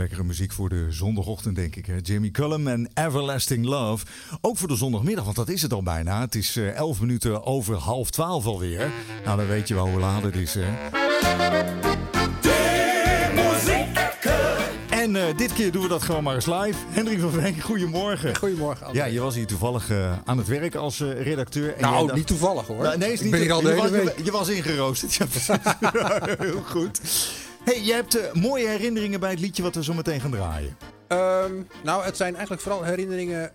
lekkere muziek voor de zondagochtend, denk ik. Hè? Jimmy Cullum en Everlasting Love. Ook voor de zondagmiddag, want dat is het al bijna. Het is eh, 11 minuten over half 12 alweer. Nou, dan weet je wel hoe laat het is, hè? En eh, dit keer doen we dat gewoon maar eens live. Hendrik van Venk, goedemorgen. Goedemorgen. André. Ja, je was hier toevallig eh, aan het werk als eh, redacteur. En nou, dacht- niet toevallig hoor. Nou, nee, is ik niet ben hier al de je, hele was, week. je, je was ingeroosterd. Ja, precies. Heel goed. Hey, je hebt eh, mooie herinneringen bij het liedje wat we zo meteen gaan draaien. Ehm, nou, het zijn eigenlijk vooral herinneringen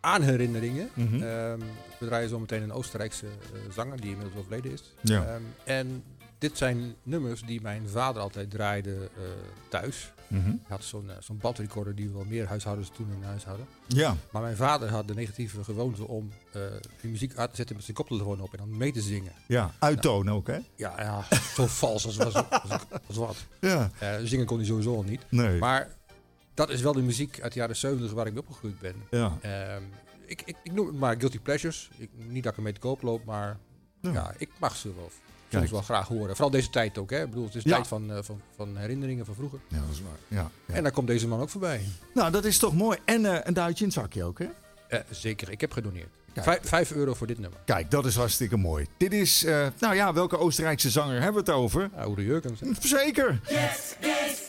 aan herinneringen. Mhm. Ehm, we draaien zo meteen een Oostenrijkse eh, zanger die inmiddels overleden is. Ja. Ehm, en dit zijn nummers die mijn vader altijd draaide eh, thuis. Mhm. Hij had zo'n eh, zo'n bandrecorder die wel meer huishoudens toen in huis hadden. Ja, Maar mijn vader had de negatieve gewoonte om eh, die muziek uit te zetten met zijn koptelefoon op en dan mee te zingen. ja, uittonen ook, hè? Ja, ja zo vals als, was, als, als wat. Ja, zingen kon hij sowieso al niet. nee. Maar dat is wel de muziek uit de jaren 70 waar ik mee opgegroeid ben. ja. Ehm, ik, ik, ik noem het maar guilty pleasures. Ik, niet dat ik ermee te koop loop, maar Ja. ja. ik mag ze wel Kijk. soms wel graag horen. Vooral deze tijd ook. Hè? Ik bedoel, het is Ja. tijd van, eh, van, van herinneringen van vroeger. Ja, dat is waar. Ja, ja. En daar komt deze man ook voorbij. Nou, dat is toch mooi. En eh, een duitje in het zakje ook, hè? Eh, zeker, ik heb gedoneerd. Kijk. Vijf, vijf euro voor dit nummer. Kijk, dat is hartstikke mooi. Dit is, eh, nou ja, welke Oostenrijkse zanger hebben we het over? Ja, Oede Jurkens. Zeker. Jetzt geht's